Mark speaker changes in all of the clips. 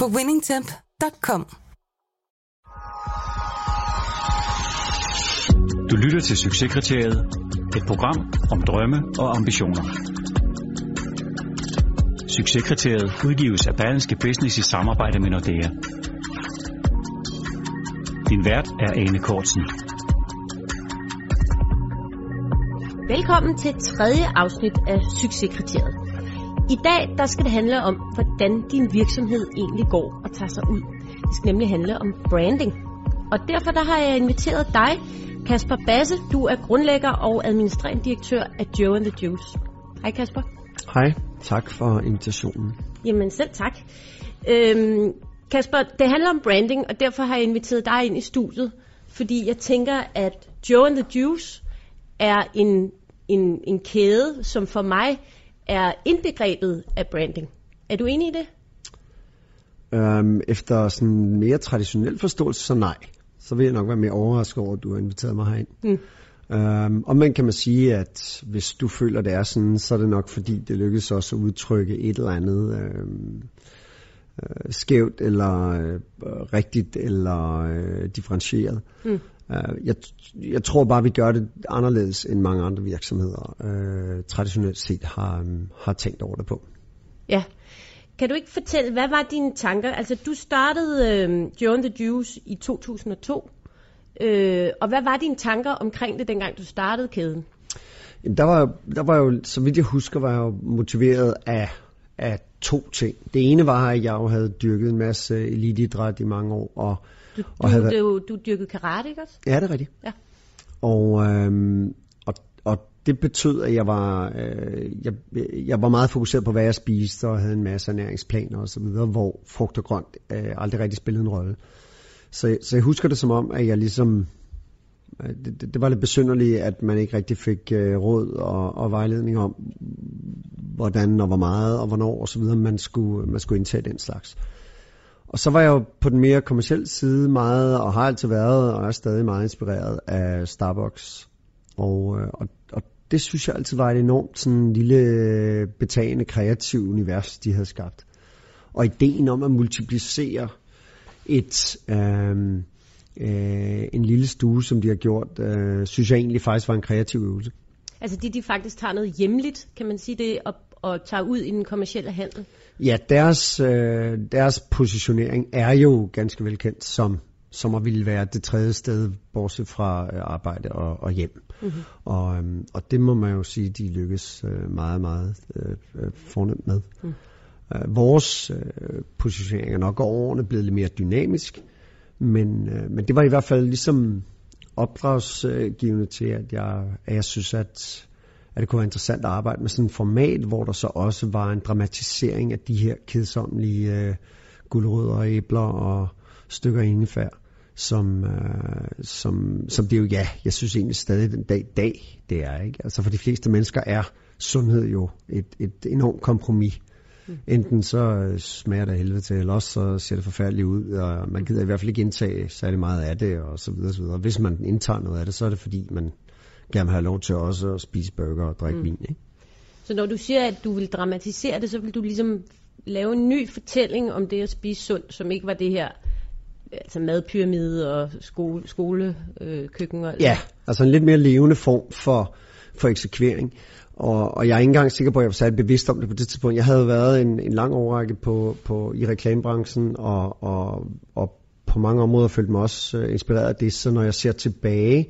Speaker 1: på winningtemp.com.
Speaker 2: Du lytter til Succeskriteriet, et program om drømme og ambitioner. Succeskriteriet udgives af Berlingske Business i samarbejde med Nordea. Din vært er Ane Kortsen.
Speaker 3: Velkommen til tredje afsnit af Succeskriteriet. I dag der skal det handle om, hvordan din virksomhed egentlig går og tager sig ud. Det skal nemlig handle om branding. Og derfor der har jeg inviteret dig, Kasper Basse. Du er grundlægger og administrerende direktør af Joe and the Juice. Hej Kasper.
Speaker 4: Hej, tak for invitationen.
Speaker 3: Jamen selv tak. Øhm, Kasper, det handler om branding, og derfor har jeg inviteret dig ind i studiet, fordi jeg tænker, at Joe and the Juice er en, en, en kæde, som for mig er indbegrebet af branding. Er du enig i det?
Speaker 4: Øhm, efter sådan mere traditionel forståelse, så nej. Så vil jeg nok være mere overrasket over, at du har inviteret mig herind. Mm. Øhm, og man kan man sige, at hvis du føler, det er sådan, så er det nok fordi, det lykkes også at udtrykke et eller andet øhm, øh, skævt, eller øh, rigtigt, eller øh, differentieret. Mm. Øh, jeg, jeg tror bare, vi gør det anderledes end mange andre virksomheder øh, traditionelt set har, um, har tænkt over det på.
Speaker 3: Ja. Kan du ikke fortælle, hvad var dine tanker? Altså, du startede øh, Joe the Juice i 2002. Øh, og hvad var dine tanker omkring det, dengang du startede kæden?
Speaker 4: Jamen, der var, der var jo, så vidt jeg husker, var jeg jo motiveret af, af to ting. Det ene var, at jeg jo havde dyrket en masse eliteidræt i mange år, og
Speaker 3: du, og du, havde... du, du dyrkede karate, ikke også?
Speaker 4: Ja, det er rigtigt. Ja. Og, øhm, og, og det betød, at jeg var, øh, jeg, jeg var meget fokuseret på, hvad jeg spiste, og havde en masse ernæringsplaner og så videre, hvor frugt og grønt øh, aldrig rigtig spillede en rolle. Så, så jeg husker det som om, at jeg ligesom, øh, det, det var lidt besynderligt, at man ikke rigtig fik øh, råd og, og vejledning om, hvordan og hvor meget og hvornår og så videre, man skulle, man skulle indtage den slags. Og så var jeg jo på den mere kommercielle side meget, og har altid været, og er stadig meget inspireret af Starbucks. Og, øh, og, og det synes jeg altid var et enormt sådan lille øh, betagende kreativt univers, de havde skabt. Og ideen om at multiplicere et, øh, øh, en lille stue, som de har gjort, øh, synes jeg egentlig faktisk var en kreativ øvelse.
Speaker 3: Altså de, de faktisk tager noget hjemligt, kan man sige det, og, og tager ud i den kommercielle handel?
Speaker 4: Ja, deres, øh, deres positionering er jo ganske velkendt som, som at ville være det tredje sted, bortset fra øh, arbejde og, og hjem. Mm-hmm. Og, øhm, og det må man jo sige, de lykkes øh, meget, meget øh, øh fornemt med. Mm. Vores øh, positionering er nok over årene blevet lidt mere dynamisk, men, øh, men det var i hvert fald ligesom opdragsgivende til, at jeg, at jeg synes, at at det kunne være interessant at arbejde med sådan et format, hvor der så også var en dramatisering af de her kedsommelige øh, guldrødder og æbler og stykker ingefær, som, øh, som, som det jo, ja, jeg synes egentlig stadig den dag i dag, det er, ikke? Altså for de fleste mennesker er sundhed jo et, et enormt kompromis. Mm. Enten så øh, smager det helvede til, eller også så ser det forfærdeligt ud, og man gider i hvert fald ikke indtage særlig meget af det, og så videre, så videre. Hvis man indtager noget af det, så er det fordi, man gerne have lov til også at spise burger og drikke mm. vin. Ikke?
Speaker 3: Så når du siger, at du vil dramatisere det, så vil du ligesom lave en ny fortælling om det at spise sundt, som ikke var det her altså madpyramide og skole, skolekøkken? Øh,
Speaker 4: ja, altså en lidt mere levende form for, for eksekvering. Og, og jeg er ikke engang sikker på, at jeg var særlig bevidst om det på det tidspunkt. Jeg havde været en, en lang overrække på, på, i reklamebranchen, og, og, og på mange områder følte mig også uh, inspireret af det. Så når jeg ser tilbage,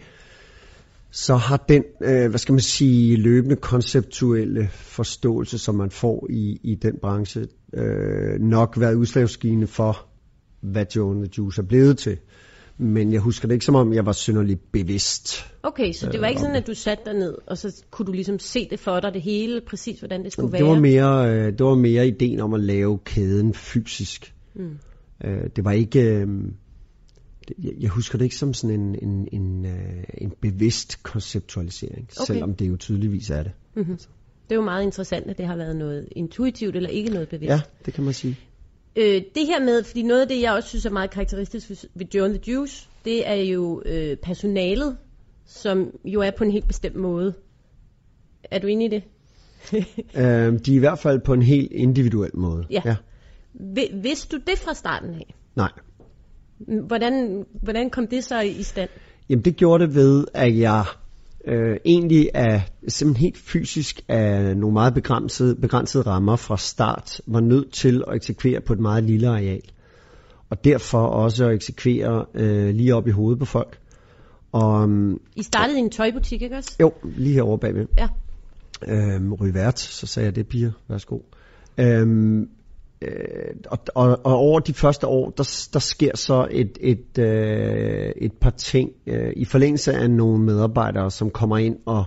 Speaker 4: så har den, øh, hvad skal man sige, løbende konceptuelle forståelse, som man får i, i den branche, øh, nok været udslagsgivende for, hvad Joe the Juice er blevet til. Men jeg husker det ikke som om, jeg var synderligt bevidst.
Speaker 3: Okay, så det var ikke sådan, at du satte dig ned, og så kunne du ligesom se det for dig, det hele, præcis hvordan det skulle
Speaker 4: det
Speaker 3: være?
Speaker 4: Var mere, øh, det var mere ideen om at lave kæden fysisk. Mm. Øh, det var ikke... Øh, jeg, jeg husker det ikke som sådan en, en, en, øh, en bevidst konceptualisering, okay. selvom det jo tydeligvis er det. Mm-hmm.
Speaker 3: Det er jo meget interessant, at det har været noget intuitivt eller ikke noget bevidst.
Speaker 4: Ja, det kan man sige.
Speaker 3: Øh, det her med, fordi noget af det, jeg også synes er meget karakteristisk ved Joe and the Juice, det er jo øh, personalet, som jo er på en helt bestemt måde. Er du enig i det?
Speaker 4: øh, de er i hvert fald på en helt individuel måde.
Speaker 3: Ja. ja. Vidste du det fra starten af?
Speaker 4: Nej.
Speaker 3: Hvordan, hvordan kom det så i stand?
Speaker 4: Jamen det gjorde det ved, at jeg øh, egentlig er simpelthen helt fysisk af nogle meget begrænsede, begrænsede rammer fra start, var nødt til at eksekvere på et meget lille areal. Og derfor også at eksekvere øh, lige op i hovedet på folk.
Speaker 3: Og, um, I startede og, i en tøjbutik, ikke også?
Speaker 4: Jo, lige herovre bagved.
Speaker 3: Ja.
Speaker 4: Øhm, Ryvært, så sagde jeg det, piger, værsgo. Øhm, øh, og, og, og over de første år, der, der sker så et, et, øh, et par ting. Øh, i forlængelse af nogle medarbejdere, som kommer ind og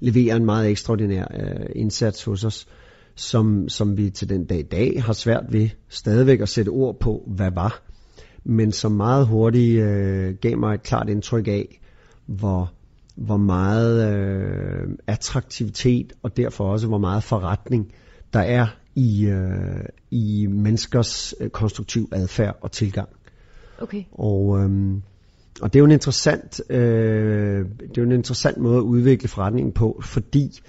Speaker 4: leverer en meget ekstraordinær øh, indsats hos os, som, som vi til den dag i dag har svært ved stadigvæk at sætte ord på, hvad var, men som meget hurtigt øh, gav mig et klart indtryk af, hvor, hvor meget øh, attraktivitet og derfor også hvor meget forretning der er i, øh, i menneskers øh, konstruktiv adfærd og tilgang.
Speaker 3: Okay.
Speaker 4: Og, øh, og det er jo en interessant, øh, det er jo en interessant måde at udvikle forretningen på, fordi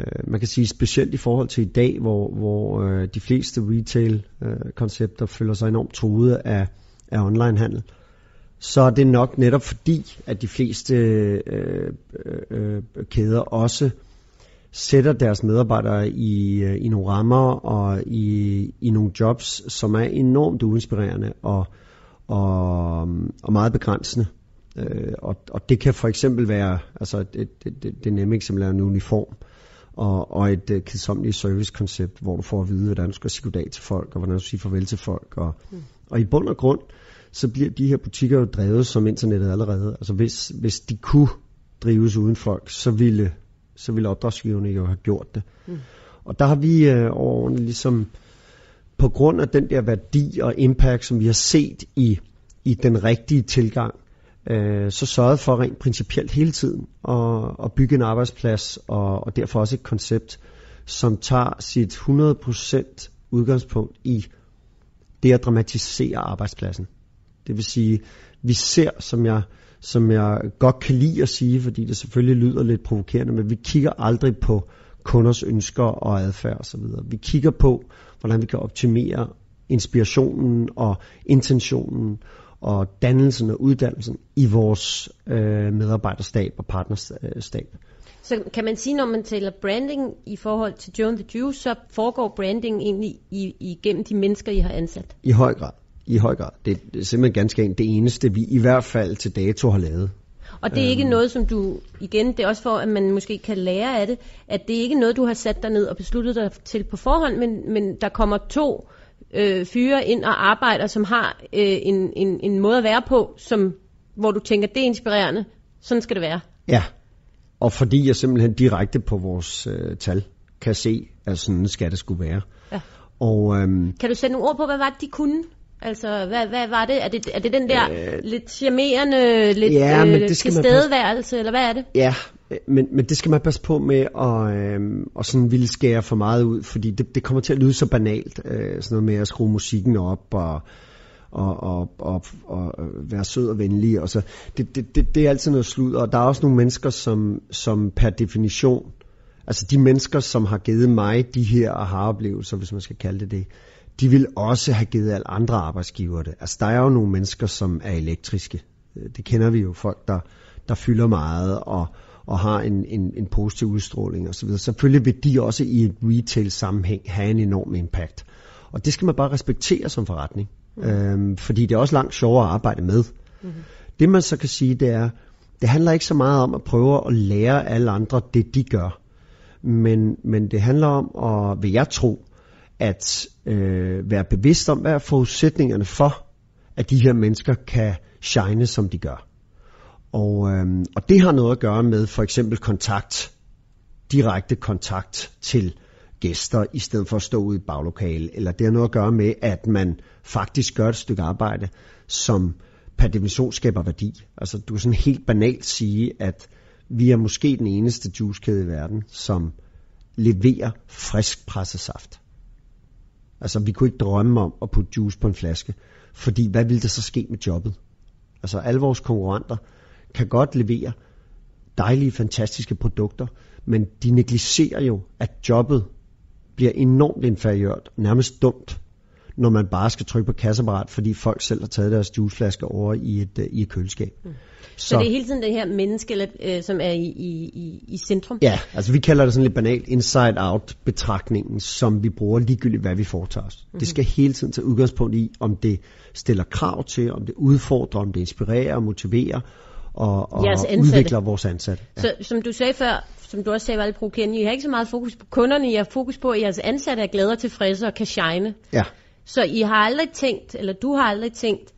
Speaker 4: øh, man kan sige specielt i forhold til i dag, hvor, hvor øh, de fleste retail-koncepter øh, føler sig enormt truet af, af onlinehandel, så er det nok netop fordi, at de fleste øh, øh, øh, kæder også sætter deres medarbejdere i, øh, i nogle rammer og i, i nogle jobs, som er enormt uinspirerende og, og, og meget begrænsende. Øh, og, og det kan for eksempel være, altså det, det, det, det nemme eksempel er en uniform og, og et uh, kedsommeligt servicekoncept, hvor du får at vide, hvordan du skal sige goddag til folk, og hvordan du siger farvel til folk. Og, mm. og i bund og grund, så bliver de her butikker jo drevet som internettet allerede. Altså hvis, hvis de kunne drives uden folk, så ville så ville opdragsgiverne jo have gjort det. Mm. Og der har vi øh, over ligesom på grund af den der værdi og impact, som vi har set i, i den rigtige tilgang, øh, så sørget for rent principielt hele tiden at, at bygge en arbejdsplads, og, og derfor også et koncept, som tager sit 100% udgangspunkt i det at dramatisere arbejdspladsen. Det vil sige, vi ser, som jeg som jeg godt kan lide at sige, fordi det selvfølgelig lyder lidt provokerende, men vi kigger aldrig på kunders ønsker og adfærd osv. Vi kigger på, hvordan vi kan optimere inspirationen og intentionen og dannelsen og uddannelsen i vores øh, medarbejderstab og partnerstab.
Speaker 3: Så kan man sige, når man taler branding i forhold til Joan the Jew, så foregår branding egentlig i, igennem de mennesker, I har ansat?
Speaker 4: I høj grad. I høj grad. Det er simpelthen ganske enkelt det eneste, vi i hvert fald til dato har lavet.
Speaker 3: Og det er ikke øhm. noget, som du, igen, det er også for, at man måske kan lære af det, at det er ikke noget, du har sat dig ned og besluttet dig til på forhånd, men, men der kommer to øh, fyre ind og arbejder, som har øh, en, en, en måde at være på, som, hvor du tænker, det er inspirerende, sådan skal det være.
Speaker 4: Ja, og fordi jeg simpelthen direkte på vores øh, tal kan se, at sådan skal det skulle være.
Speaker 3: Ja.
Speaker 4: Og, øhm,
Speaker 3: kan du sætte nogle ord på, hvad var det, de kunne? Altså, hvad, hvad var det? Er, det? er det den der øh, lidt charmerende, lidt ja, øh, det tilstedeværelse, eller hvad er det?
Speaker 4: Ja, men, men det skal man passe på med at, øh, at sådan ville skære for meget ud, fordi det, det kommer til at lyde så banalt, øh, sådan noget med at skrue musikken op og, og, og, og, og være sød og venlig. Og så. Det, det, det, det er altid noget slud, og der er også nogle mennesker, som, som per definition, altså de mennesker, som har givet mig de her aha-oplevelser, hvis man skal kalde det det, de vil også have givet alle andre arbejdsgivere det. Altså der er jo nogle mennesker, som er elektriske. Øh, det kender vi jo, folk der, der fylder meget og, og har en, en, en positiv udstråling osv. Selvfølgelig vil de også i et retail sammenhæng have en enorm impact. Og det skal man bare respektere som forretning. Mm. Øhm, fordi det er også langt sjovere at arbejde med. Mm. Det man så kan sige, det er, det handler ikke så meget om at prøve at lære alle andre det, de gør. Men, men det handler om, at, vil jeg tro, at øh, være bevidst om, hvad er forudsætningerne for, at de her mennesker kan shine, som de gør. Og, øh, og det har noget at gøre med for eksempel kontakt, direkte kontakt til gæster, i stedet for at stå ude i baglokale, eller det har noget at gøre med, at man faktisk gør et stykke arbejde, som per definition skaber værdi. Altså du kan sådan helt banalt sige, at vi er måske den eneste juicekæde i verden, som leverer frisk presset saft. Altså vi kunne ikke drømme om at putte juice på en flaske, fordi hvad ville der så ske med jobbet? Altså alle vores konkurrenter kan godt levere dejlige, fantastiske produkter, men de negligerer jo, at jobbet bliver enormt inferiørt, nærmest dumt, når man bare skal trykke på kasseapparat, fordi folk selv har taget deres juiceflasker over i et, uh, i et køleskab. Mm.
Speaker 3: Så, så det er hele tiden det her menneske, øh, som er i, i, i centrum?
Speaker 4: Ja, altså vi kalder det sådan lidt banalt inside-out betragtningen, som vi bruger ligegyldigt, hvad vi foretager os. Mm-hmm. Det skal hele tiden tage udgangspunkt i, om det stiller krav til, om det udfordrer, om det inspirerer og motiverer, og, og udvikler vores ansatte.
Speaker 3: Ja. Så som du sagde før, som du også sagde var lidt provokerende, I har ikke så meget fokus på kunderne, I har fokus på, at jeres ansatte er glade og tilfredse og kan shine.
Speaker 4: Ja.
Speaker 3: Så I har aldrig tænkt, eller du har aldrig tænkt,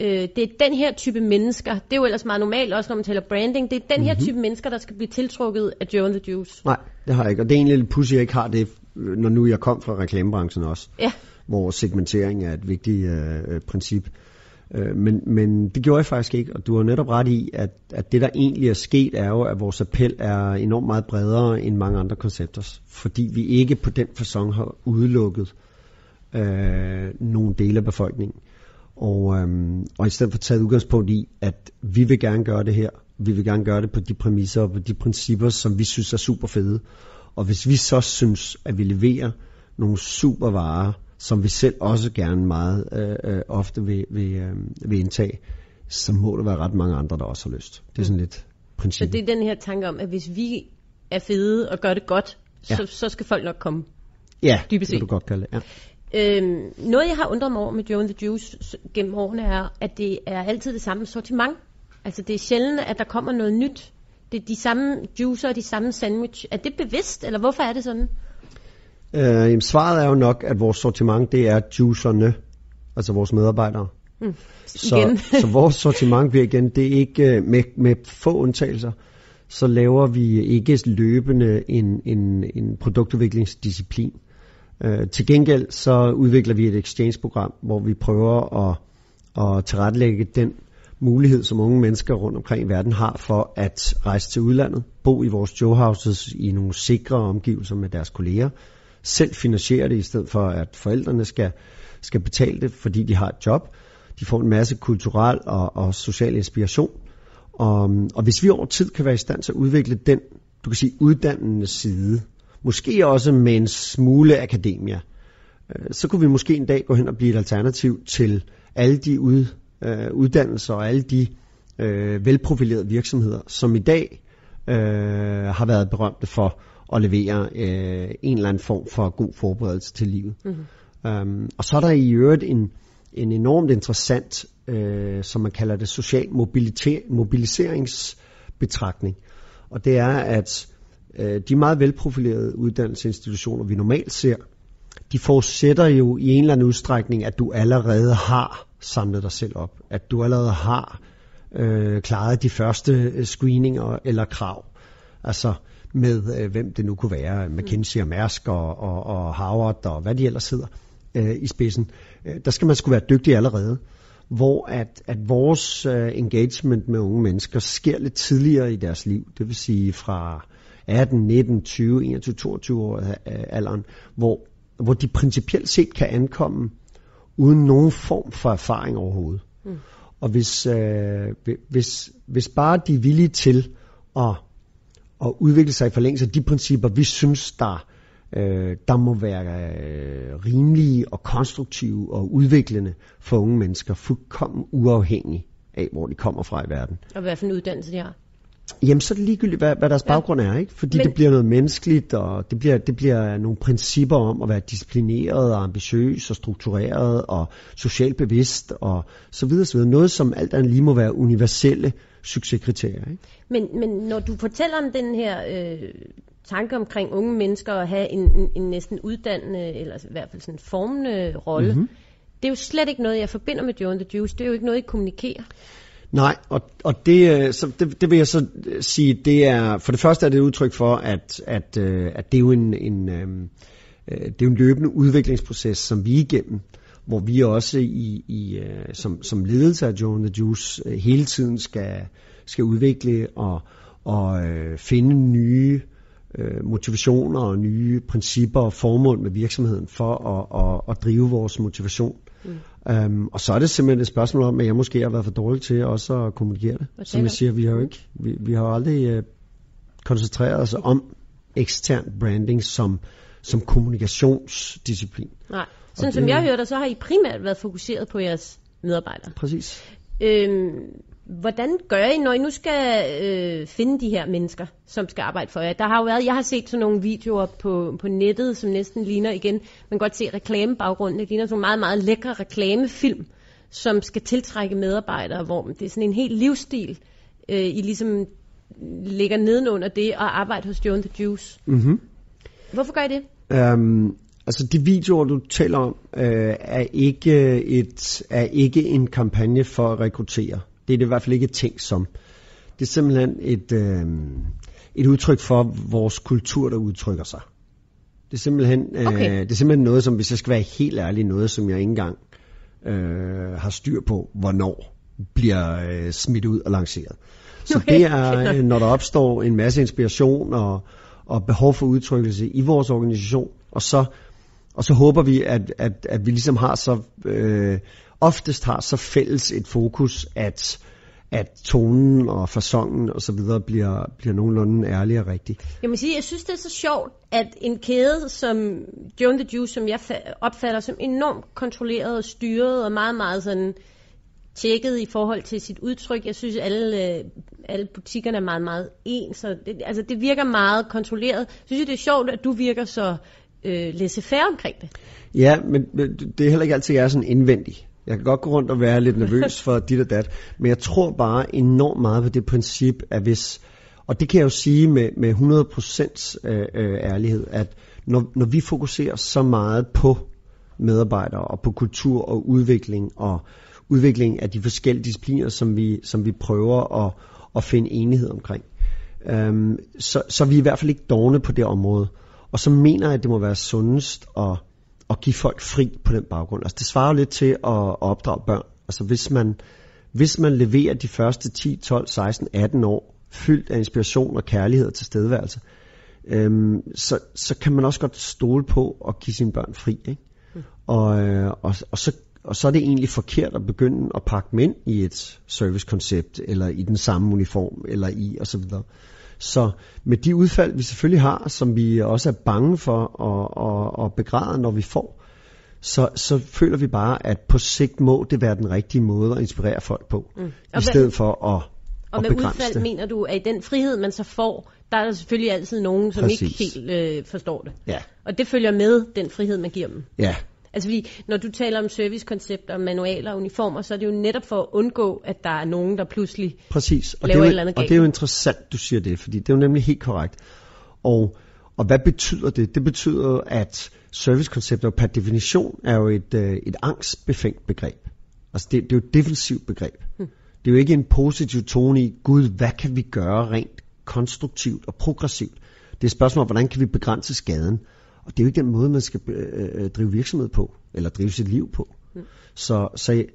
Speaker 3: øh, det er den her type mennesker, det er jo ellers meget normalt, også når man taler branding, det er den mm-hmm. her mhm. type mennesker, der skal blive tiltrukket af Joe and the Juice.
Speaker 4: Nej, det har jeg ikke, og det er egentlig lidt pussy, jeg ikke har det, når nu jeg kom fra reklamebranchen også,
Speaker 3: ja.
Speaker 4: hvor segmentering er et vigtigt øh, øh princip. Øh, men, men det gjorde jeg faktisk ikke, og du har netop ret i, at, at det der egentlig er sket, er jo, at vores appel er enormt meget bredere end mange andre koncepter, fordi vi ikke på den fasong har udelukket øh, nogle dele af befolkningen. Og, øhm, og i stedet for taget udgangspunkt i, at vi vil gerne gøre det her, vi vil gerne gøre det på de præmisser og på de principper, som vi synes er super fede. Og hvis vi så synes, at vi leverer nogle super varer, som vi selv også gerne meget øh, øh, ofte vil, vil, øh, vil indtage, så må der være ret mange andre, der også har lyst. Det er sådan lidt princip.
Speaker 3: Så det er den her tanke om, at hvis vi er fede og gør det godt, ja. så, så skal folk nok komme.
Speaker 4: Ja, det kan du godt kalde det. Ja.
Speaker 3: Øhm, noget jeg har undret mig over med Joe and the Juice gennem årene er, at det er altid det samme sortiment. Altså det er sjældent, at der kommer noget nyt. Det er de samme juicer og de samme sandwich. Er det bevidst, eller hvorfor er det sådan?
Speaker 4: Øh, jamen, svaret er jo nok, at vores sortiment, det er juicerne, altså vores medarbejdere. Mm. Så, så vores sortiment bliver igen, det er ikke øh, med, med få undtagelser, så laver vi ikke løbende en, en, en produktudviklingsdisciplin. Øh, til gengæld så udvikler vi et exchange-program, hvor vi prøver at, at tilrettelægge den mulighed, som unge mennesker rundt omkring i verden har for at rejse til udlandet, bo i vores Joe-houses i nogle sikre omgivelser med deres kolleger, selv finansiere det i stedet for, at forældrene skal, skal betale det, fordi de har et job. De får en masse kulturel og, og social inspiration. Og, og hvis vi over tid kan være i stand til at udvikle den, du kan sige, uddannende side måske også med en smule akademia, øh, så kunne vi måske en dag gå hen og blive et alternativ til alle de ud, øh, uddannelser og alle de øh, velprofilerede virksomheder, som i dag øh, har været berømte for at levere øh, en eller anden form for god forberedelse til livet. Mm-hmm. Um, og så er der i øvrigt en, en enormt interessant, øh, som man kalder det, social mobiliseringsbetragtning. Og det er, at Øh, de meget velprofilerede uddannelsesinstitutioner, vi normalt ser, de forudsætter jo i en eller anden udstrækning, at du allerede har samlet dig selv op. At du allerede har øh, klaret de første øh, screeninger eller krav. Altså med, øh, hvem det nu kunne være, McKinsey og Mærsk og, og, og Harvard og hvad de ellers hedder øh, i spidsen. Øh, der skal man skulle være dygtig allerede. Hvor at, at vores øh, engagement med unge mennesker sker lidt tidligere i deres liv. Det vil sige fra 18, 19, 20, 21, 22 år af alderen, hvor, hvor de principielt set kan ankomme uden nogen form for erfaring overhovedet. Mm. Og hvis, øh, hvis, hvis bare de er villige til at, at udvikle sig i forlængelse af de principper, vi synes, der, øh, der må være øh, rimelige og konstruktive og udviklende for unge mennesker, fuldkommen uafhængig af, hvor de kommer fra i verden.
Speaker 3: Og hvad for en uddannelse de har?
Speaker 4: Jamen, så er det ligegyldigt, hvad, hvad deres ja. baggrund er, ikke? Fordi Men... det bliver noget menneskeligt, og det bliver, det bliver nogle principper om at være disciplineret og ambitiøs og struktureret og socialt bevidst og så videre, så videre. Noget, som alt andet lige må være universelle succeskriterier, ikke?
Speaker 3: Men, men når du fortæller om den her øh, tanke omkring unge mennesker at have en, en, en næsten uddannende, eller i hvert fald sådan en formende rolle, mm-hmm. det er jo slet ikke noget, jeg forbinder med Joe and the Juice. Det er jo ikke noget, I kommunikerer.
Speaker 4: Nej, og, og det, øh, så det, det vil jeg så øh, sige, det er, for det første er det et udtryk for, at, at, øh, at det er jo en, en, det er jo en løbende udviklingsproces, som vi er igennem, hvor vi også i, i som, som ledelse af Joan the Juice hele tiden skal, skal udvikle og, og finde nye motivationer og nye principper og formål med virksomheden for at, at, at drive vores motivation. Mm. Um, og så er det simpelthen et spørgsmål om, at jeg måske har været for dårlig til også at kommunikere det. Som jeg siger, vi har jo ikke, vi, vi har aldrig uh, koncentreret os om ekstern branding som, som kommunikationsdisciplin.
Speaker 3: Nej, sådan som jeg hørte, så har I primært været fokuseret på jeres medarbejdere.
Speaker 4: Præcis.
Speaker 3: Øhm, hvordan gør I, når I nu skal øh, finde de her mennesker, som skal arbejde for jer? Der har jo været, jeg har set sådan nogle videoer på, på nettet, som næsten ligner igen, man kan godt se reklamebaggrunden, det ligner sådan nogle meget, meget lækre reklamefilm, som skal tiltrække medarbejdere, hvor det er sådan en helt livsstil, øh, I ligesom ligger nedenunder det og arbejde hos Joe the Juice.
Speaker 4: Mm-hmm.
Speaker 3: Hvorfor gør I det?
Speaker 4: Um, altså de videoer, du taler om, øh, er, ikke et, er ikke en kampagne for at rekruttere. Det er det i hvert fald ikke tænkt som. Det er simpelthen et, øh, et udtryk for vores kultur, der udtrykker sig. Det er simpelthen, øh, okay. det er simpelthen noget, som hvis jeg skal være helt ærlig, noget som jeg ikke engang øh, har styr på, hvornår bliver øh, smidt ud og lanceret. Så okay. det er, øh, når der opstår en masse inspiration og, og behov for udtrykkelse i vores organisation, og så, og så håber vi, at, at, at vi ligesom har så, øh, oftest har så fælles et fokus, at at tonen og fasongen og så videre bliver, bliver nogenlunde ærlig og rigtig.
Speaker 3: Jeg må sige, jeg synes, det er så sjovt, at en kæde som Joan the Juice, som jeg opfatter som enormt kontrolleret og styret og meget, meget sådan tjekket i forhold til sit udtryk. Jeg synes, alle, øh, alle butikkerne er meget, meget ens. Så det, altså, det virker meget kontrolleret. Jeg synes, det er sjovt, at du virker så øh, laissez-faire omkring det.
Speaker 4: Ja, men det er heller ikke altid, jeg er sådan indvendig. Jeg kan godt gå rundt og være lidt nervøs for dit og dat, men jeg tror bare enormt meget på det princip, at hvis, og det kan jeg jo sige med, med 100% øh, øh, ærlighed, at når, når vi fokuserer så meget på medarbejdere og på kultur og udvikling og udvikling af de forskellige discipliner, som vi, som vi prøver at, at finde enighed omkring, øhm, så, så er vi i hvert fald ikke dogne på det område. Og så mener jeg, at det må være sundest at at give folk fri på den baggrund. Altså det svarer jo lidt til at opdrage børn. Altså hvis man, hvis man leverer de første 10, 12, 16, 18 år fyldt af inspiration og kærlighed og tilstedeværelse, øhm, så, så kan man også godt stole på at give sine børn fri. Ikke? Mm. Og, øh, og, og, så, og så er det egentlig forkert at begynde at pakke dem ind i et servicekoncept, eller i den samme uniform, eller i osv. Så med de udfald, vi selvfølgelig har, som vi også er bange for at, at, at begræde, når vi får, så, så føler vi bare, at på sigt må det være den rigtige måde at inspirere folk på, mm. i stedet for at,
Speaker 3: og med udfald det. mener du, at i den frihed, man så får, der er der selvfølgelig altid nogen, som Præcis. ikke helt øh, forstår det.
Speaker 4: Ja.
Speaker 3: Og det følger med den frihed, man giver dem.
Speaker 4: Ja,
Speaker 3: Altså fordi, når du taler om servicekoncepter, manualer og uniformer, så er det jo netop for at undgå, at der er nogen, der pludselig
Speaker 4: Præcis. Og
Speaker 3: laver
Speaker 4: det er jo,
Speaker 3: et eller andet
Speaker 4: Og det er jo interessant, du siger det, fordi det er jo nemlig helt korrekt. Og, og hvad betyder det? Det betyder, at servicekoncepter per definition er jo et, øh, et angstbefængt begreb. Altså det, det er jo et defensivt begreb. Hmm. Det er jo ikke en positiv tone i, gud, hvad kan vi gøre rent konstruktivt og progressivt? Det er et spørgsmål hvordan kan vi begrænse skaden? Og det er jo ikke den måde, man skal øh, øh, drive virksomhed på, eller drive sit liv på. Mm. Så, så jeg,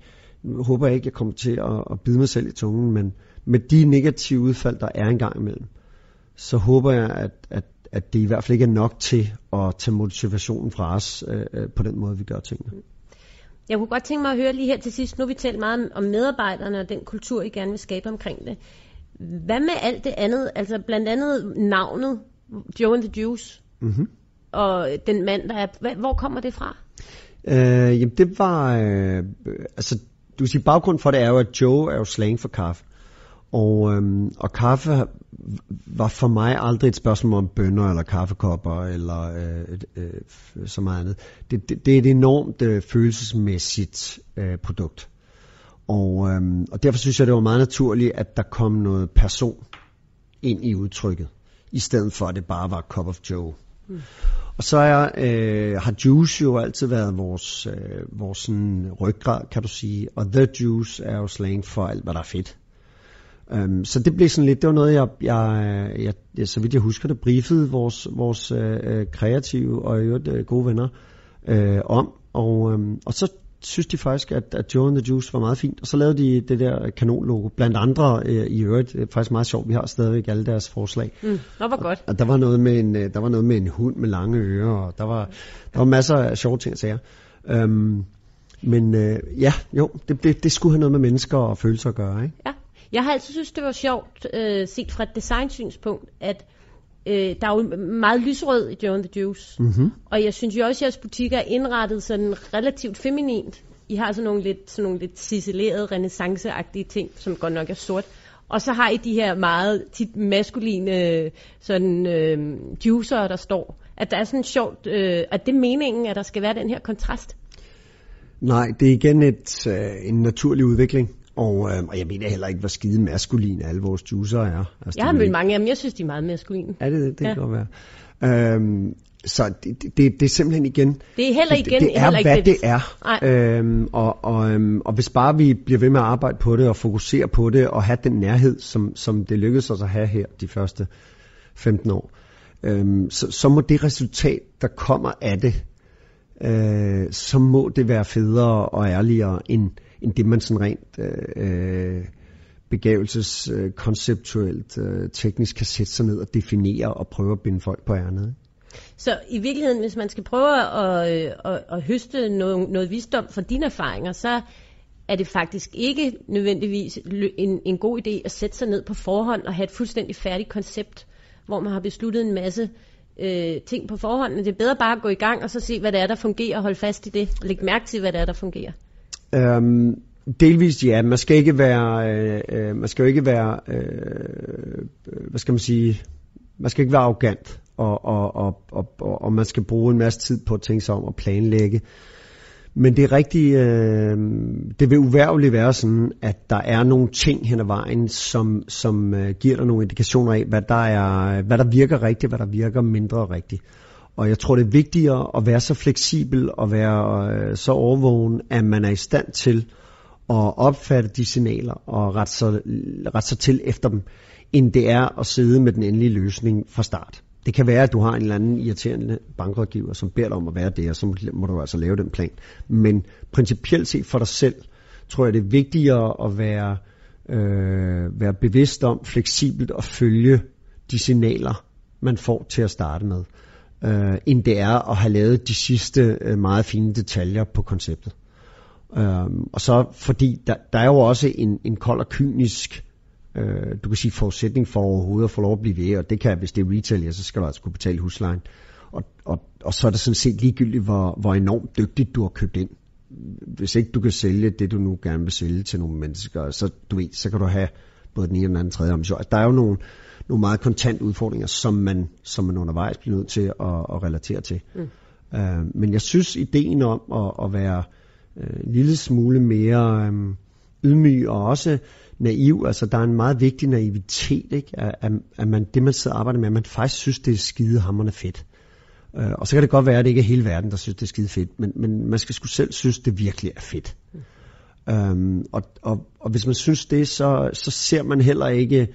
Speaker 4: nu håber jeg ikke, jeg kommer til at, at bide mig selv i tungen, men med de negative udfald, der er engang imellem, så håber jeg, at, at, at det i hvert fald ikke er nok til at tage motivationen fra os øh, øh på den måde, vi gør tingene. Mm.
Speaker 3: Jeg kunne godt tænke mig at høre lige her til sidst, nu vi talt meget om medarbejderne og den kultur, I gerne vil skabe omkring det. Hvad med alt det andet, altså blandt andet navnet, Joe and the Juice?
Speaker 4: Mm-hmm
Speaker 3: og den mand, der er... Hvor kommer det fra?
Speaker 4: Øh, jamen det var... Øh, altså, du siger baggrund for det er jo, at Joe er jo slang for kaffe. Og, øhm, og kaffe var for mig aldrig et spørgsmål om bønner eller kaffekopper eller øh, øh, så meget andet. Det, det, det er et enormt øh, følelsesmæssigt øh, produkt. Og, øhm, og derfor synes jeg, det var meget naturligt, at der kom noget person ind i udtrykket, i stedet for at det bare var cup of Joe. Mm. Og så er, øh, har Juice jo altid været vores, øh, vores sådan ryggrad, kan du sige. Og The Juice er jo slang for alt, hvad der er fedt. Um, så det blev sådan lidt, det var noget, jeg, jeg, jeg, jeg så vidt jeg husker det, briefede vores, vores øh, øh kreative og øvrigt øh, gode venner øh, om. Og, øh, og så synes de faktisk, at, at Joe and the Juice var meget fint. Og så lavede de det der kanonlogo, blandt andre øh, i øvrigt. Det er faktisk meget sjovt, vi har stadigvæk alle deres forslag.
Speaker 3: Mm, det var godt.
Speaker 4: Og, og der, var noget med en, øh, der var noget med en hund med lange ører, og der var, der var masser af sjove ting at sige. Øhm, men øh, ja, jo, det, det, det skulle have noget med mennesker og følelser at gøre, ikke?
Speaker 3: Ja. Jeg har altid synes, det var sjovt, øh, set fra et designsynspunkt, at øh, der er jo meget lysrød i Joe and the Juice.
Speaker 4: Mm-hmm.
Speaker 3: Og jeg synes jo også, at jeres butikker er indrettet sådan relativt feminint. I har sådan nogle lidt, sådan nogle lidt ciselerede, renaissanceagtige ting, som godt nok er sort. Og så har I de her meget tit maskuline sådan, øh, juicer, der står. At der er sådan sjovt, øh, at det er meningen, at der skal være den her kontrast.
Speaker 4: Nej, det er igen et, øh, en naturlig udvikling. Og, øh, og jeg mener heller ikke, hvor skide maskuline alle vores juicer er.
Speaker 3: Altså, jeg har mødt mange af dem, jeg synes, de er meget maskuline.
Speaker 4: Er det det? Det ja. kan godt være. Øhm, så det, det, det er simpelthen igen...
Speaker 3: Det er heller igen...
Speaker 4: Det, det er,
Speaker 3: heller
Speaker 4: ikke hvad det er. Øhm, og, og, øhm, og hvis bare vi bliver ved med at arbejde på det, og fokusere på det, og have den nærhed, som, som det lykkedes os at have her de første 15 år, øhm, så, så må det resultat, der kommer af det, øh, så må det være federe og ærligere, end, end det man sådan rent... Øh, begavelses øh, konceptuelt øh, teknisk kan sætte sig ned og definere og prøve at binde folk på ærnet.
Speaker 3: Så i virkeligheden, hvis man skal prøve at, at, at, at høste noget, noget visdom fra dine erfaringer, så er det faktisk ikke nødvendigvis en, en god idé at sætte sig ned på forhånd og have et fuldstændig færdigt koncept, hvor man har besluttet en masse øh, ting på forhånd. Men det er bedre bare at gå i gang og så se, hvad det er, der fungerer, og holde fast i det, og lægge mærke til, hvad det er, der fungerer.
Speaker 4: Øhm, delvist ja. Man skal ikke være, øh, øh, man skal jo ikke være, øh, øh hvad skal man sige, man skal ikke være arrogant og, og, og, og, og man skal bruge en masse tid på at tænke sig om at planlægge. Men det er rigtigt, øh, det vil uværligt være sådan, at der er nogle ting hen ad vejen, som, som øh, giver dig nogle indikationer af, hvad der, er, hvad der virker rigtigt, hvad der virker mindre rigtigt. Og jeg tror, det er vigtigere at være så fleksibel og være øh, så overvågen, at man er i stand til at opfatte de signaler og rette sig, rette sig til efter dem, end det er at sidde med den endelige løsning fra start. Det kan være, at du har en eller anden irriterende bankrådgiver, som beder dig om at være det, og så må du altså lave den plan. Men principielt set for dig selv, tror jeg, det er vigtigere at være, øh, være bevidst om, fleksibelt at følge de signaler, man får til at starte med, øh, end det er at have lavet de sidste øh, meget fine detaljer på konceptet. Øh, og så fordi der, der er jo også en, en kold og kynisk øh, du kan sige, forudsætning for overhovedet at få lov at blive ved, og det kan, hvis det er retail, ja, så skal du altså kunne betale huslejen. Og, og, og så er det sådan set ligegyldigt, hvor, hvor enormt dygtigt du har købt ind. Hvis ikke du kan sælge det, du nu gerne vil sælge til nogle mennesker, så, du ved, så kan du have både den ene og den anden tredje ambition. Altså, der er jo nogle, nogle meget kontant udfordringer, som man, som man undervejs bliver nødt til at, at relatere til. Mm. Uh, men jeg synes, ideen om at, at være uh, en lille smule mere um, ydmyg og også naiv. Altså, der er en meget vigtig naivitet, ikke? At, at man, det, man sidder og arbejder med, at man faktisk synes, det er skide hammerende fedt. Uh, og så kan det godt være, at det ikke er hele verden, der synes, det er skide fedt, men, men man skal sgu selv synes, det virkelig er fedt. Mm. Um, og, og, og hvis man synes det, så, så ser man heller ikke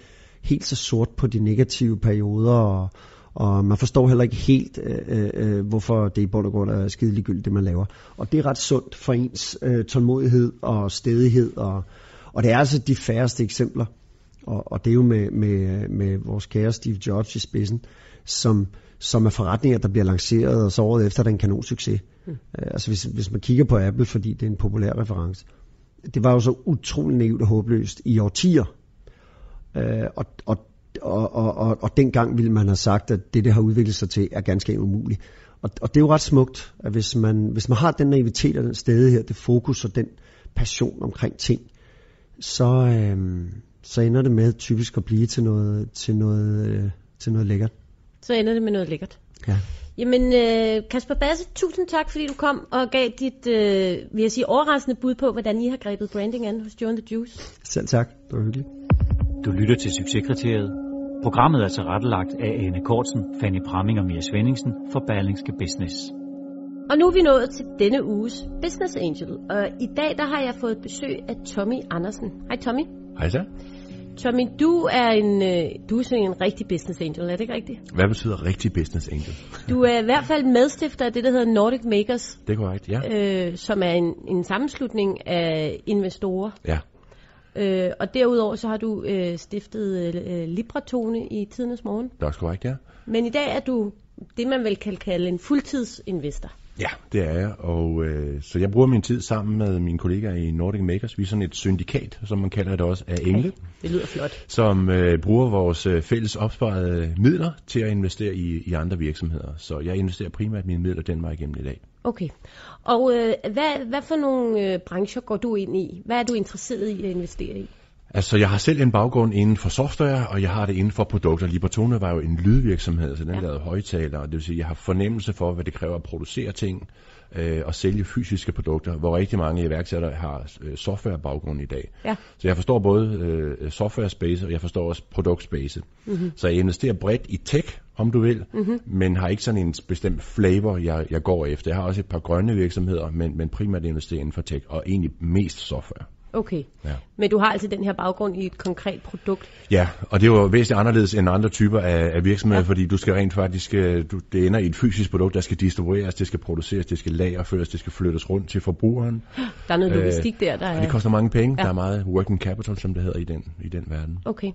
Speaker 4: helt så sort på de negative perioder, og, og man forstår heller ikke helt, øh, øh, hvorfor det i bund og grund er skide ligegyldigt, det man laver. Og det er ret sundt for ens øh, tålmodighed og stedighed og, og det er altså de færreste eksempler, og, og det er jo med, med, med vores kære Steve Jobs i spidsen, som, som er forretninger, der bliver lanceret, og så året efter, der er en kanon succes. Mm. Altså hvis, hvis man kigger på Apple, fordi det er en populær reference. Det var jo så utrolig naivt og håbløst i årtier. Uh, og, og, og, og, og, og dengang ville man have sagt, at det, det har udviklet sig til, er ganske umuligt. Og, og det er jo ret smukt, at hvis man, hvis man har den naivitet og den stedighed, det fokus og den passion omkring ting, så, øh, så ender det med typisk at blive til noget, til noget, øh, til noget lækkert.
Speaker 3: Så ender det med noget lækkert.
Speaker 4: Ja.
Speaker 3: Jamen, øh, Kasper Basse, tusind tak, fordi du kom og gav dit, øh, vil jeg sige, overraskende bud på, hvordan I har grebet branding an hos Joe the Juice.
Speaker 4: Selv tak. Det var hyggeligt.
Speaker 2: Du lytter til Succeskriteriet. Programmet er tilrettelagt af Ane Kortsen, Fanny Pramming og Mia Svendingsen for Berlingske Business.
Speaker 3: Og nu er vi nået til denne uges Business Angel, og i dag der har jeg fået besøg af Tommy Andersen. Hej Tommy.
Speaker 5: Hej så.
Speaker 3: Tommy, du er en, øh, du er sådan en rigtig business angel, er det ikke rigtigt?
Speaker 5: Hvad betyder rigtig business angel?
Speaker 3: Du er i hvert fald medstifter af det, der hedder Nordic Makers,
Speaker 5: Det er korrekt, ja.
Speaker 3: øh, som er en, en sammenslutning af investorer.
Speaker 5: Ja,
Speaker 3: Øh, og derudover så har du øh, stiftet øh, Libratone i tidernes morgen.
Speaker 5: det er også korrekt, ja.
Speaker 3: Men i dag er du det, man vel kan kalde en fuldtidsinvestor.
Speaker 5: Ja, det er jeg, og øh, så jeg bruger min tid sammen med mine kollegaer i Nordic Makers. Vi er sådan et syndikat, som man kalder det også, af engle,
Speaker 3: Det lyder flot.
Speaker 5: som øh, bruger vores øh, fælles opsparede midler til at investere i, i andre virksomheder. Så jeg investerer primært mine midler den vej igennem i dag.
Speaker 3: Okay. Og øh, hvad, hvad for nogle øh, brancher går du ind i? Hvad er du interesseret i at investere i?
Speaker 5: Altså, jeg har selv en baggrund inden for software, og jeg har det inden for produkter. Libertone var jo en lydvirksomhed, så den
Speaker 3: Ja.
Speaker 5: lavede højtalere. Det vil sige, jeg har fornemmelse for, hvad det kræver at producere ting øh, og sælge fysiske produkter, hvor rigtig mange iværksættere har øh, softwarebaggrund i dag.
Speaker 3: Ja.
Speaker 5: Så jeg forstår både øh, software space, og jeg forstår også produkt space. Mm-hmm. Så jeg investerer bredt i tech, om du vil, mm-hmm. men har ikke sådan en bestemt flavor, jeg, jeg går efter. Jeg har også et par grønne virksomheder, men, men primært investerer inden for tech, og egentlig mest software.
Speaker 3: Okay.
Speaker 5: Ja.
Speaker 3: Men du har altså den her baggrund i et konkret produkt.
Speaker 5: Ja, og det er jo væsentligt anderledes end andre typer af, af virksomheder,
Speaker 3: Ja.
Speaker 5: fordi du skal rent faktisk, øh, du, det ender i et fysisk produkt, der skal distribueres, det skal produceres, det skal lagerføres, det skal flyttes rundt til forbrugeren.
Speaker 3: Der er noget
Speaker 5: Øh,
Speaker 3: logistik der, der
Speaker 5: Og
Speaker 3: er...
Speaker 5: det koster mange penge.
Speaker 3: Ja.
Speaker 5: Der er meget working capital, som det hedder i den, i den verden.
Speaker 3: Okay.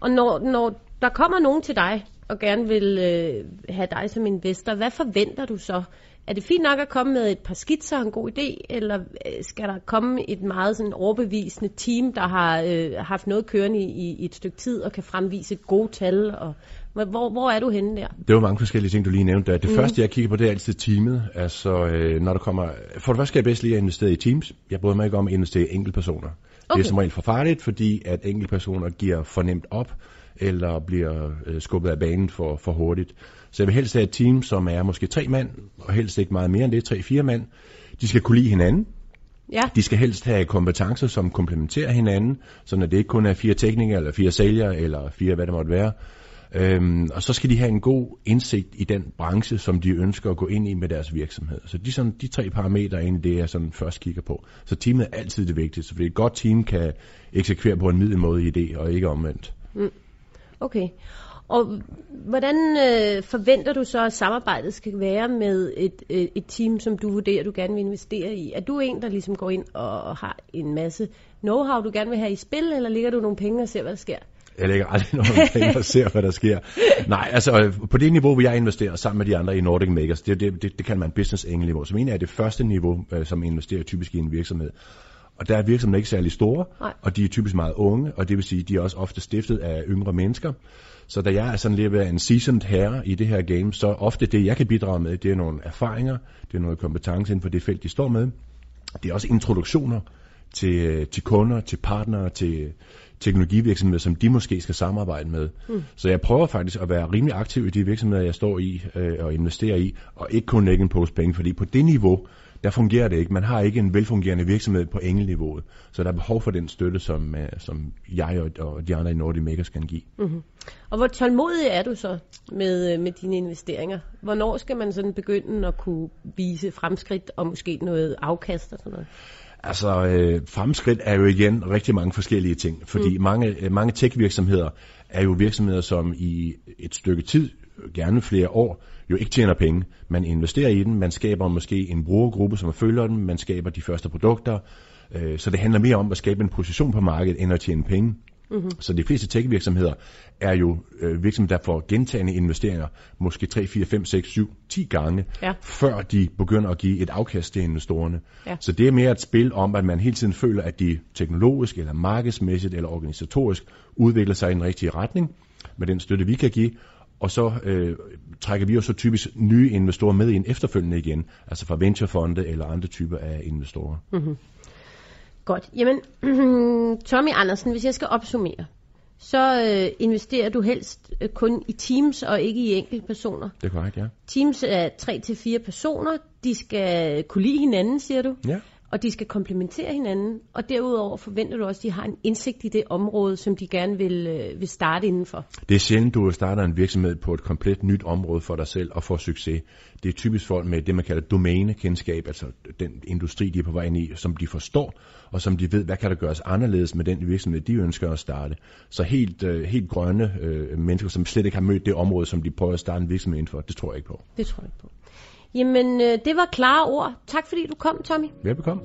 Speaker 3: Og når, når der kommer nogen til dig og gerne vil øh, have dig som investor, hvad forventer du så? Er det fint nok at komme med et par skitser og en god idé, eller øh, skal der komme et meget sådan overbevisende team, der har øh, haft noget kørende i, i, et stykke tid og kan fremvise gode tal? Og, hvor, hvor er du henne der?
Speaker 5: Det var mange forskellige ting, du lige nævnte der. Det mm. første, jeg kigger på, det er altid teamet. Altså, øh, når der kommer... For det første skal jeg bedst lige at investere i teams. Jeg bryder mig ikke om at investere i enkeltpersoner. Okay. Det er som regel for farligt, fordi at enkeltpersoner giver for nemt op, eller bliver øh, skubbet af banen for, for hurtigt. Så jeg vil helst have et team, som er måske tre mand, og helst ikke meget mere end det, tre-fire mand. De skal kunne lide hinanden.
Speaker 3: Ja,
Speaker 5: De skal helst have kompetencer, som komplementerer hinanden, så det ikke kun er fire teknikere, eller fire sælgere, eller fire, hvad det måtte være. Øhm, og så skal de have en god indsigt i den branche, som de ønsker at gå ind i med deres virksomhed. Så de, sådan, de tre parametre er egentlig det, jeg sådan først kigger på. Så teamet er altid det vigtigste, fordi et godt team kan eksekvere på en middelmådig idé, og ikke omvendt.
Speaker 3: okay. Og hvordan øh, forventer du så, at samarbejdet skal være med et, øh, et team, som du vurderer, du gerne vil investere i? Er du en, der ligesom går ind og har en masse know-how, du gerne vil have i spil, eller ligger du nogle penge og ser, hvad der sker?
Speaker 5: Jeg lægger aldrig nogen penge og ser, hvad der sker. Nej, altså på det niveau, hvor jeg investerer sammen med de andre i Nordic Makers, det, det, det, det kan man business angel niveau. Som egentlig er det første niveau, øh, som investerer typisk i en virksomhed. Og der er virksomheder ikke særlig store,
Speaker 3: Nej.
Speaker 5: og de er typisk meget unge, og det vil sige, de er også ofte stiftet af yngre mennesker. Så da jeg er sådan lidt ved en seasoned herre i det her game, så ofte det, jeg kan bidrage med, det er nogle erfaringer, det er noget kompetence inden for det felt, de står med. Det er også introduktioner til, til kunder, til partnere, til teknologivirksomheder, som de måske skal samarbejde med. Mm. Så jeg prøver faktisk at være rimelig aktiv i de virksomheder, jeg står i øh, og investerer i, og ikke kun lægge en pose penge, fordi på det niveau, der fungerer det ikke. Man har ikke en velfungerende virksomhed på engelniveauet, så der er behov for den støtte, som, øh, som jeg og, og de andre i Nordic Makers kan give. Mm.
Speaker 3: Og hvor tålmodig er du så med, øh, med dine investeringer? Hvornår skal man sådan begynde at kunne vise fremskridt og måske noget afkast og sådan noget?
Speaker 5: Altså, øh, fremskridt er jo igen rigtig mange forskellige ting, fordi mm. mange, øh, mange tech-virksomheder er jo virksomheder, som i et stykke tid, gerne flere år, jo ikke tjener penge. Man investerer i den, man skaber måske en brugergruppe, som følger den, man skaber de første produkter, øh, så det handler mere om at skabe en position på markedet, end at tjene penge. Mm-hmm. Så de fleste tech-virksomheder er jo øh, virksomheder, der får gentagende investeringer, måske 3, 4, 5, 6, 7, 10 gange,
Speaker 3: Ja.
Speaker 5: før de begynder at give et afkast til investorerne.
Speaker 3: Ja.
Speaker 5: Så det er mere et spil om, at man hele tiden føler, at de teknologisk, eller markedsmæssigt, eller organisatorisk udvikler sig i den rigtige retning, med den støtte, vi kan give, og så øh, trækker vi jo så typisk nye investorer med ind efterfølgende igen, altså fra venturefonde eller andre typer af investorer. Mm.
Speaker 3: Godt. Jamen, Tommy Andersen, hvis jeg skal opsummere, så øh, investerer du helst øh, kun i teams og ikke i enkeltpersoner.
Speaker 5: Det er korrekt, ja.
Speaker 3: Teams er 3 til fire personer. De skal kunne lide hinanden, siger du.
Speaker 5: Ja.
Speaker 3: Og de skal komplementere hinanden, og derudover forventer du også, at de har en indsigt i det område, som de gerne vil, øh, vil starte indenfor.
Speaker 5: Det er sjældent, du starter en virksomhed på et komplet nyt område for dig selv og får succes. Det er typisk folk med det, man kalder domænekendskab, altså den industri, de er på vej ind i, som de forstår, og som de ved, hvad kan der gøres anderledes med den virksomhed, de ønsker at starte. Så helt, øh, helt grønne øh, mennesker, som slet ikke har mødt det område, som de prøver at starte en virksomhed inden for, det tror jeg ikke på.
Speaker 3: Det tror jeg ikke på. Jamen, øh, det var klare ord. Tak fordi du kom, Tommy.
Speaker 5: Velbekomme.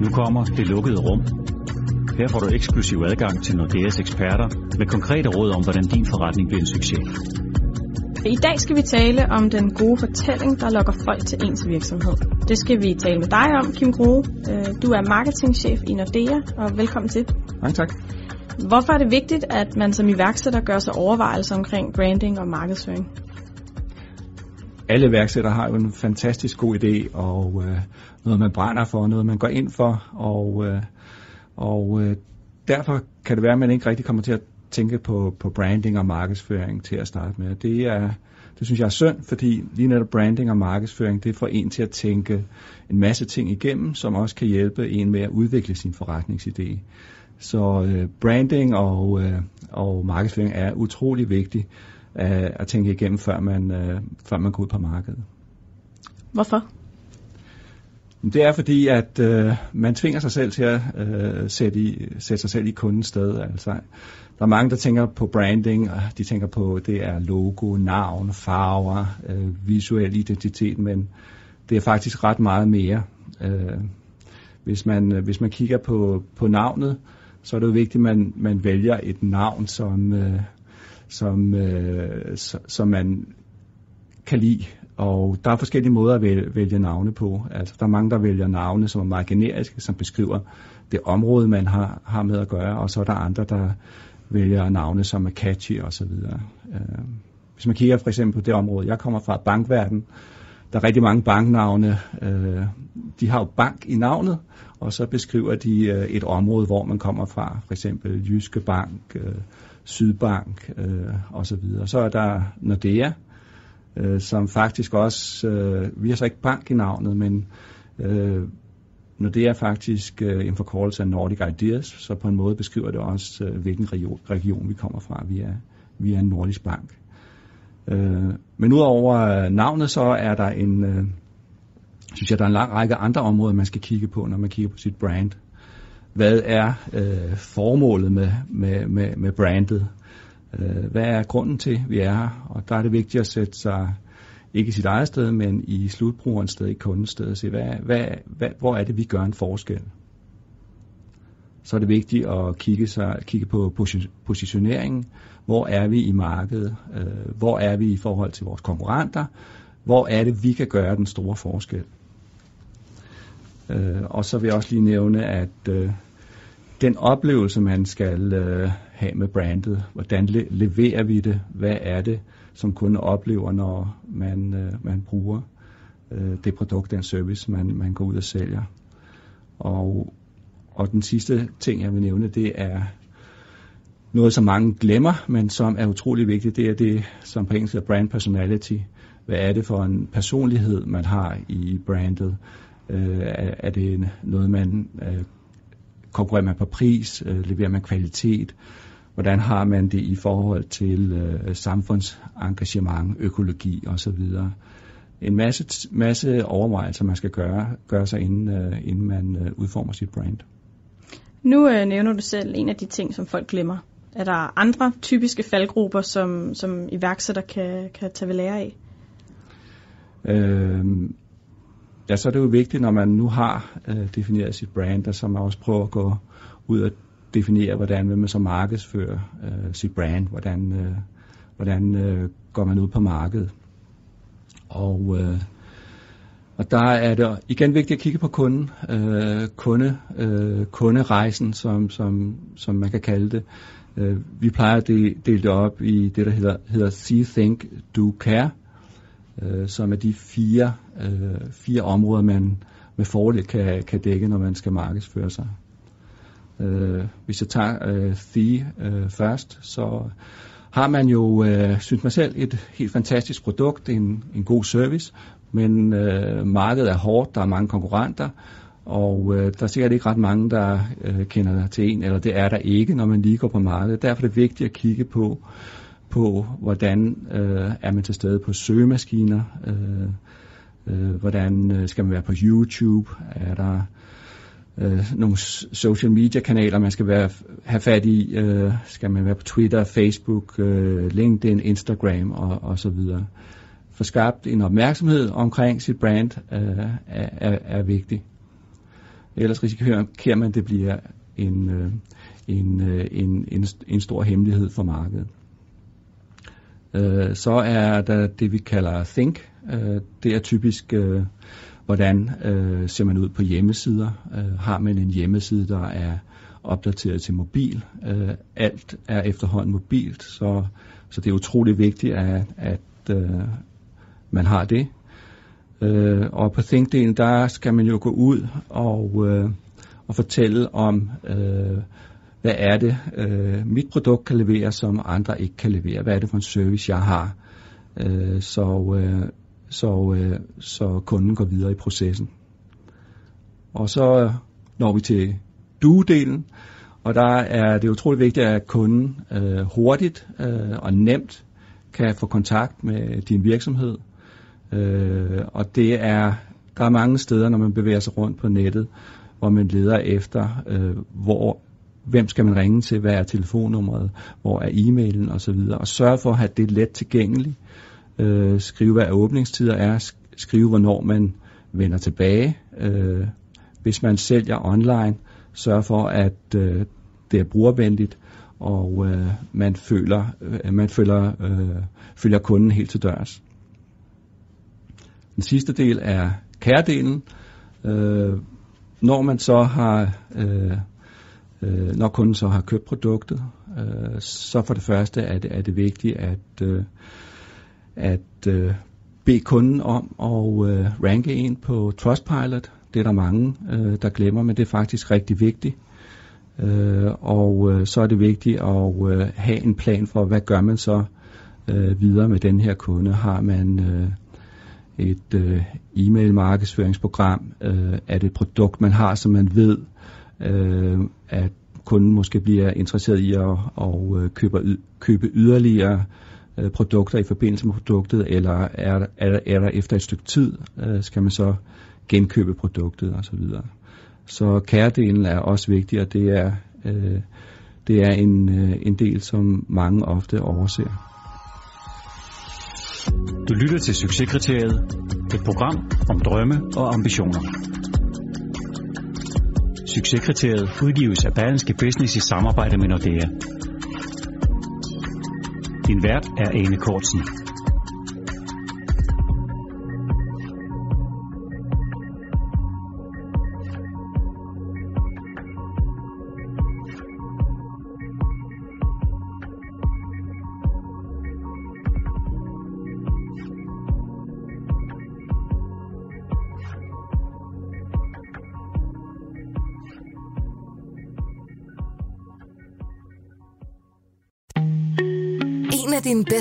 Speaker 2: Nu kommer det lukkede rum. Her får du eksklusiv adgang til Nordeas eksperter med konkrete råd om, hvordan din forretning bliver en succes.
Speaker 6: I dag skal vi tale om den gode fortælling, der lokker folk til ens virksomhed. Det skal vi tale med dig om, Kim Grohe. Du er marketingchef i Nordea, og velkommen til.
Speaker 7: Mange tak.
Speaker 6: Hvorfor er det vigtigt, at man som iværksætter gør sig overvejelser omkring branding og markedsføring?
Speaker 7: Alle iværksættere har jo en fantastisk god idé, og øh, noget man brænder for, noget man går ind for, og, øh, og øh, derfor kan det være, at man ikke rigtig kommer til at tænke på, på branding og markedsføring til at starte med. Det er, det synes jeg er synd, fordi lige netop branding og markedsføring, det får en til at tænke en masse ting igennem, som også kan hjælpe en med at udvikle sin forretningsidé. Så øh, branding og, øh, og markedsføring er utrolig vigtigt øh, at tænke igennem, før man, øh, før man går ud på markedet.
Speaker 6: Hvorfor?
Speaker 7: Det er fordi, at øh, man tvinger sig selv til at øh, sætte, i, sætte sig selv i kundens sted. Altså, der er mange, der tænker på branding, og de tænker på, det er logo, navn, farver, øh, visuel identitet, men det er faktisk ret meget mere. Øh, hvis, man, hvis man kigger på, på navnet, så er det jo vigtigt, at man, man vælger et navn, som, øh, som, øh, som man kan lide. Og der er forskellige måder at vælge, vælge navne på. Altså, der er mange, der vælger navne, som er meget generiske, som beskriver det område, man har, har med at gøre, og så er der andre, der vælger navne, som er catchy osv. Øh, hvis man kigger for eksempel på det område, jeg kommer fra, bankverden, der er rigtig mange banknavne. Øh, de har jo bank i navnet, og så beskriver de øh, et område, hvor man kommer fra. For eksempel Jyske Bank, øh, Sydbank øh, osv. Så, så er der Nordea, øh, som faktisk også, øh, vi har så ikke bank i navnet, men øh, Nordea er faktisk øh, en forkortelse af Nordic Ideas, så på en måde beskriver det også, øh, hvilken region, region vi kommer fra. Vi er, vi er en nordisk bank. Øh, men udover øh, navnet, så er der en, øh, synes jeg, der er en lang række andre områder, man skal kigge på, når man kigger på sit brand. Hvad er øh, formålet med, med, med, med brandet? Øh, hvad er grunden til, at vi er her? Og der er det vigtigt at sætte sig ikke i sit eget sted, men i slutbrugerens sted, i kundens sted, og se, hvad, hvad, hvad, hvor er det, vi gør en forskel? Så er det vigtigt at kigge, sig, kigge på positioneringen. Hvor er vi i markedet? Øh, hvor er vi i forhold til vores konkurrenter? Hvor er det, vi kan gøre den store forskel? Øh, og så vil jeg også lige nævne, at øh, den oplevelse, man skal øh, have med brandet, hvordan le- leverer vi det? Hvad er det, som kunden oplever, når man, øh, man bruger øh, det produkt, den service, man, man går ud og sælger? Og, og den sidste ting, jeg vil nævne, det er noget, som mange glemmer, men som er utrolig vigtigt. Det er det, som på engelsk hedder brand personality. Hvad er det for en personlighed, man har i brandet? Øh, er, det noget, man øh, konkurrerer man på pris? Øh, leverer man kvalitet? Hvordan har man det i forhold til øh, samfundsengagement, økologi osv.? En masse, masse overvejelser, man skal gøre, gøre sig, inden, øh, inden man øh, udformer sit brand.
Speaker 6: Nu øh, nævner du selv en af de ting, som folk glemmer. Er der andre typiske faldgrupper, som, som iværksætter kan, kan tage ved lære af?
Speaker 7: Øh, ja, så er det jo vigtigt, når man nu har øh, defineret sit brand, og så man også prøver at gå ud og definere, hvordan vil man så markedsføre øh, sit brand, hvordan, øh, hvordan øh, går man ud på markedet. Og, øh, og der er det igen vigtigt at kigge på kunden, øh, kunde, øh, kunderejsen, som, som, som man kan kalde det. Øh, vi plejer at dele det op i det, der hedder, hedder See, Think, Do, Care øh, som er de fire, øh, fire områder, man med fordel kan, kan dække, når man skal markedsføre sig. Øh, hvis jeg tager øh, The øh, først, så har man jo, øh, synes man selv, et helt fantastisk produkt, en, en god service, men øh, markedet er hårdt, der er mange konkurrenter, og øh, der er sikkert ikke ret mange, der øh, kender til en, eller det er der ikke, når man lige går på markedet. Derfor er det vigtigt at kigge på, på hvordan øh, er man til stede på søgemaskiner, øh, øh, hvordan øh, skal man være på YouTube, er der øh, nogle social media kanaler, man skal være, have fat i, øh, skal man være på Twitter, Facebook, øh, LinkedIn, Instagram og, og så videre. For skabt en opmærksomhed omkring sit brand øh, er, er, er vigtigt. Ellers risikerer man, at det bliver en, øh, en, øh, en, en, en stor hemmelighed for markedet. Øh, så er der det, vi kalder Think. Øh, det er typisk, hvordan ser man ud på hjemmesider. Har man en hjemmeside, der er opdateret til mobil. Øh, alt er efterhånden mobilt, så, så det er utrolig vigtigt, at, at øh, man har det. Øh, og på Think-delen, der skal man jo gå ud og, øh, og fortælle om, øh, hvad er det, øh, mit produkt kan levere, som andre ikke kan levere. Hvad er det for en service, jeg har, øh, så, øh, så, øh, så kunden går videre i processen. Og så når vi til du-delen, og der er det utroligt vigtigt, at kunden øh, hurtigt øh, og nemt kan få kontakt med din virksomhed. Øh, og det er, der er mange steder, når man bevæger sig rundt på nettet, hvor man leder efter, øh, hvor hvem skal man ringe til, hvad er telefonnummeret, hvor er e-mailen osv. Og sørge for at have det let tilgængeligt. Øh, skrive, hvad åbningstider er, skrive, hvornår man vender tilbage. Øh, hvis man sælger online, sørge for, at øh, det er brugervenligt, og øh, man føler, øh, man føler, øh, følger kunden helt til dørs. Den sidste del er kæredelen. Øh, når man så har øh, øh, når kunden så har købt produktet, øh, så for det første er det, er det vigtigt at, øh, at øh, bede kunden om at øh, ranke en på Trustpilot. Det er der mange, øh, der glemmer, men det er faktisk rigtig vigtigt. Øh, og øh, så er det vigtigt at øh, have en plan for, hvad gør man så øh, videre med den her kunde. Har man øh, et øh, e-mail markedsføringsprogram? Øh, er det et produkt, man har, som man ved øh, at kunden måske bliver interesseret i at, at øh, købe, købe yderligere øh, produkter i forbindelse med produktet, eller er, er, er der efter et stykke tid, øh, skal man så genkøbe produktet osv. Så, så kæredelen er også vigtig, og det er, øh, det er en, øh, en del, som mange ofte overser.
Speaker 2: Du lytter til Succeskriteriet, et program om drømme og ambitioner. Succeskriteriet udgives af Berlingske Business i samarbejde med Nordea. Din vært er Ane Kortsen.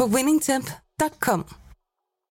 Speaker 1: på winningtemp.com.